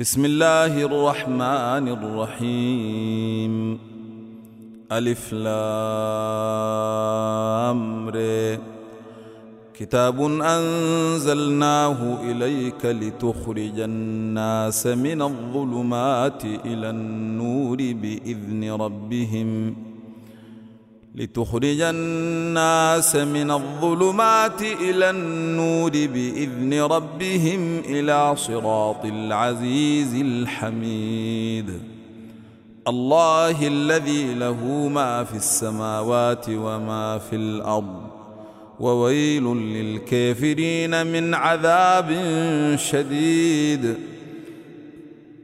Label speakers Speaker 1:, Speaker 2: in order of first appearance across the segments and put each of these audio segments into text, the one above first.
Speaker 1: بسم الله الرحمن الرحيم ألف لام كتاب أنزلناه إليك لتخرج الناس من الظلمات إلى النور بإذن ربهم لتخرج الناس من الظلمات إلى النور بإذن ربهم إلى صراط العزيز الحميد. الله الذي له ما في السماوات وما في الأرض. وويل للكافرين من عذاب شديد.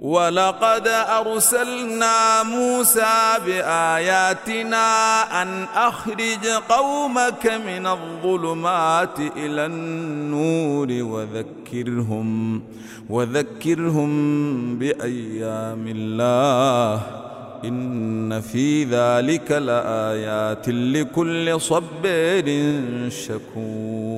Speaker 1: ولقد أرسلنا موسى بآياتنا أن أخرج قومك من الظلمات إلى النور وذكرهم وذكرهم بأيام الله. إن في ذلك لآيات لكل صبر شكور.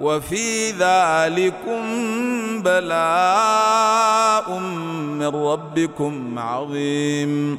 Speaker 1: وفي ذلكم بلاء من ربكم عظيم.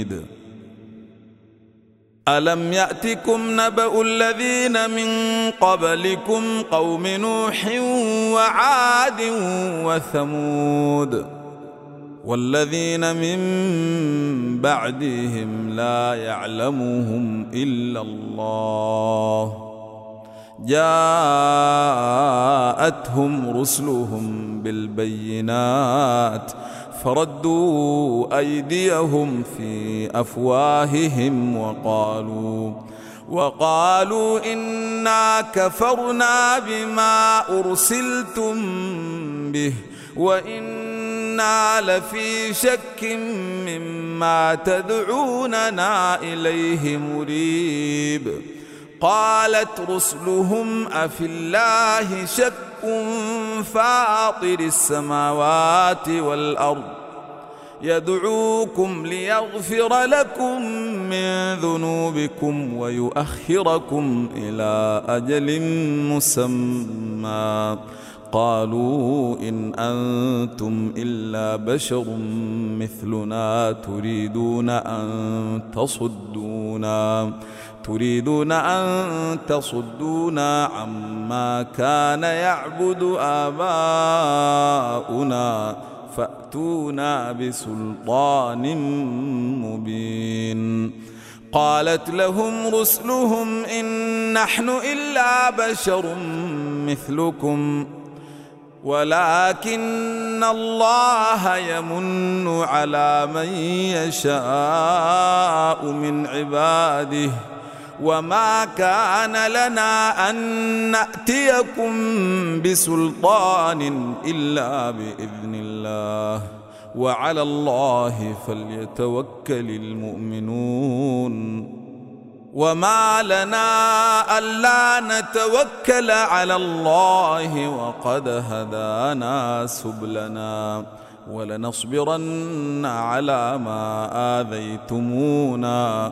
Speaker 1: ألم يأتكم نبأ الذين من قبلكم قوم نوح وعاد وثمود والذين من بعدهم لا يعلمهم إلا الله جاءتهم رسلهم بالبينات فردوا أيديهم في أفواههم وقالوا وقالوا إنا كفرنا بما أرسلتم به وإنا لفي شك مما تدعوننا إليه مريب. قالت رسلهم أفي الله شك فاطر السماوات والأرض يدعوكم ليغفر لكم من ذنوبكم ويؤخركم إلى أجل مسمى قالوا إن أنتم إلا بشر مثلنا تريدون أن تصدونا تريدون أن تصدونا عما كان يعبد آباؤنا فأتونا بسلطان مبين. قالت لهم رسلهم إن نحن إلا بشر مثلكم ولكن الله يمن على من يشاء من عباده. وما كان لنا أن نأتيكم بسلطان إلا بإذن الله. وعلى الله فليتوكل المؤمنون. وما لنا ألا نتوكل على الله وقد هدانا سبلنا. ولنصبرن على ما آذيتمونا.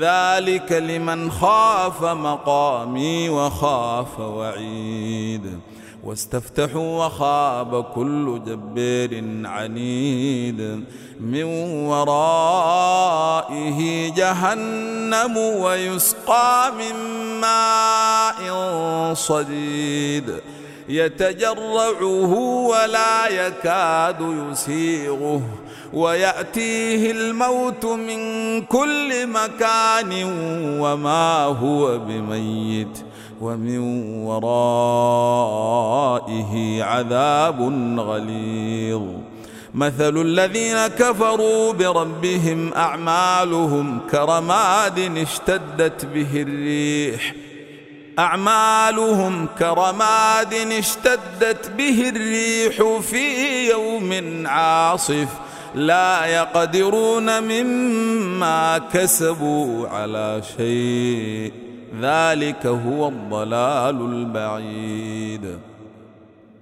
Speaker 1: ذلك لمن خاف مقامي وخاف وعيد. واستفتحوا وخاب كل جبير عنيد. من ورائه جهنم ويسقى من ماء صديد. يتجرعه ولا يكاد يسيغه. ويأتيه الموت من كل مكان وما هو بميت ومن ورائه عذاب غليظ. مثل الذين كفروا بربهم أعمالهم كرماد اشتدت به الريح. أعمالهم كرماد اشتدت به الريح في يوم عاصف. لا يقدرون مما كسبوا على شيء. ذلك هو الضلال البعيد.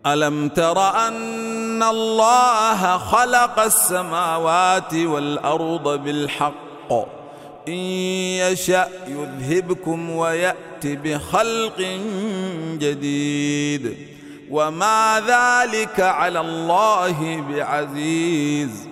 Speaker 1: ألم تر أن الله خلق السماوات والأرض بالحق؟ إن يشأ يذهبكم ويات بخلق جديد. وما ذلك على الله بعزيز.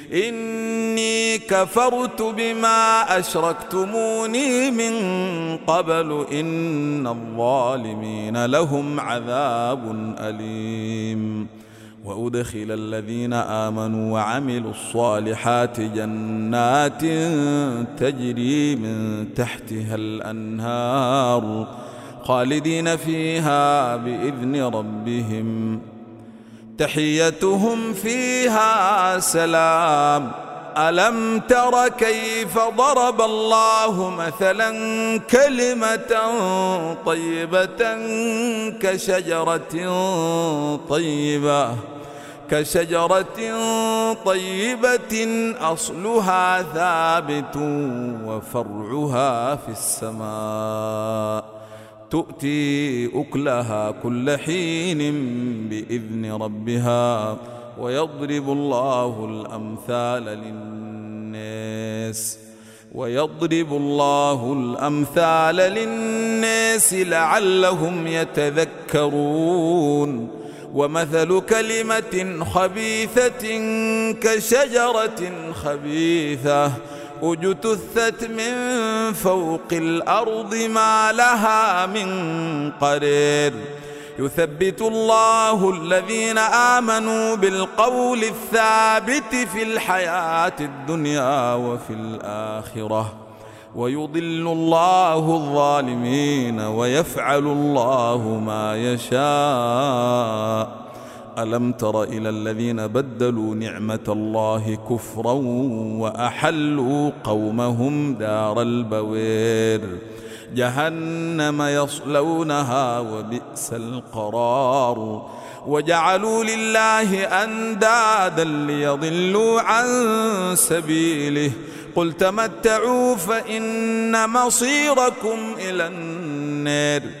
Speaker 1: إني كفرت بما أشركتموني من قبل إن الظالمين لهم عذاب أليم. وأدخل الذين آمنوا وعملوا الصالحات جنات تجري من تحتها الأنهار خالدين فيها بإذن ربهم. تحيتهم فيها سلام. ألم تر كيف ضرب الله مثلا كلمة طيبة كشجرة طيبة؟ كشجرة طيبة أصلها ثابت وفرعها في السماء. تؤتي أكلها كل حين بإذن ربها ويضرب الله الأمثال للناس ويضرب الله الأمثال للناس لعلهم يتذكرون ومثل كلمة خبيثة كشجرة خبيثة أجتثت من فوق الأرض ما لها من قرير. يثبت الله الذين آمنوا بالقول الثابت في الحياة الدنيا وفي الآخرة. ويضل الله الظالمين ويفعل الله ما يشاء. ألم تر إلى الذين بدلوا نعمة الله كفرا وأحلوا قومهم دار البوير؟ جهنم يصلونها وبئس القرار. وجعلوا لله أندادا ليضلوا عن سبيله. قل تمتعوا فإن مصيركم إلى النار.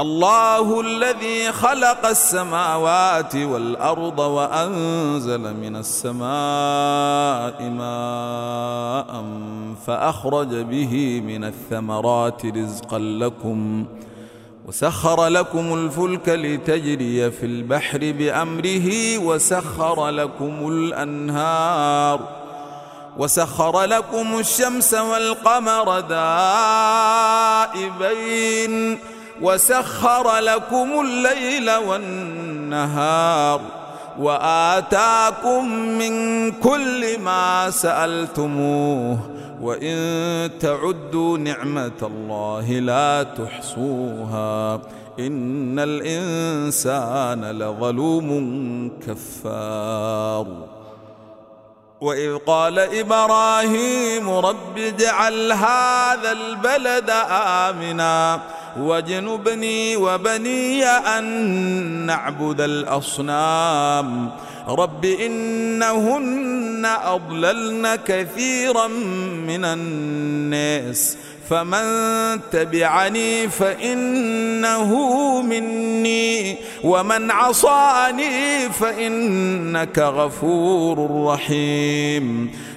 Speaker 1: الله الذي خلق السماوات والأرض وأنزل من السماء ماء فأخرج به من الثمرات رزقا لكم وسخر لكم الفلك لتجري في البحر بأمره وسخر لكم الأنهار وسخر لكم الشمس والقمر دائبين وسخر لكم الليل والنهار وآتاكم من كل ما سألتموه وإن تعدوا نعمة الله لا تحصوها إن الإنسان لظلوم كفار وإذ قال إبراهيم رب اجعل هذا البلد آمنا واجنبني وبني أن نعبد الأصنام. رب إنهن أضللن كثيرا من الناس. فمن تبعني فإنه مني. ومن عصاني فإنك غفور رحيم.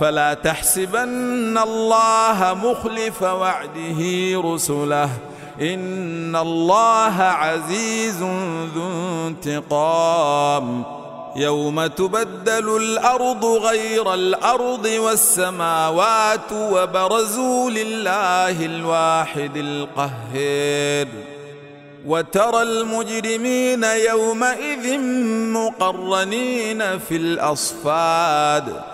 Speaker 1: فلا تحسبن الله مخلف وعده رسله. إن الله عزيز ذو انتقام. يوم تبدل الأرض غير الأرض والسماوات وبرزوا لله الواحد القهير. وترى المجرمين يومئذ مقرنين في الأصفاد.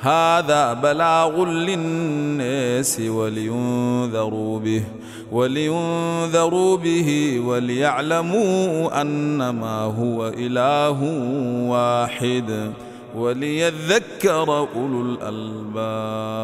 Speaker 1: هذا بلاغ للناس ولينذروا به ولينذروا به وليعلموا أنما هو إله واحد وليذكر أولو الألباب.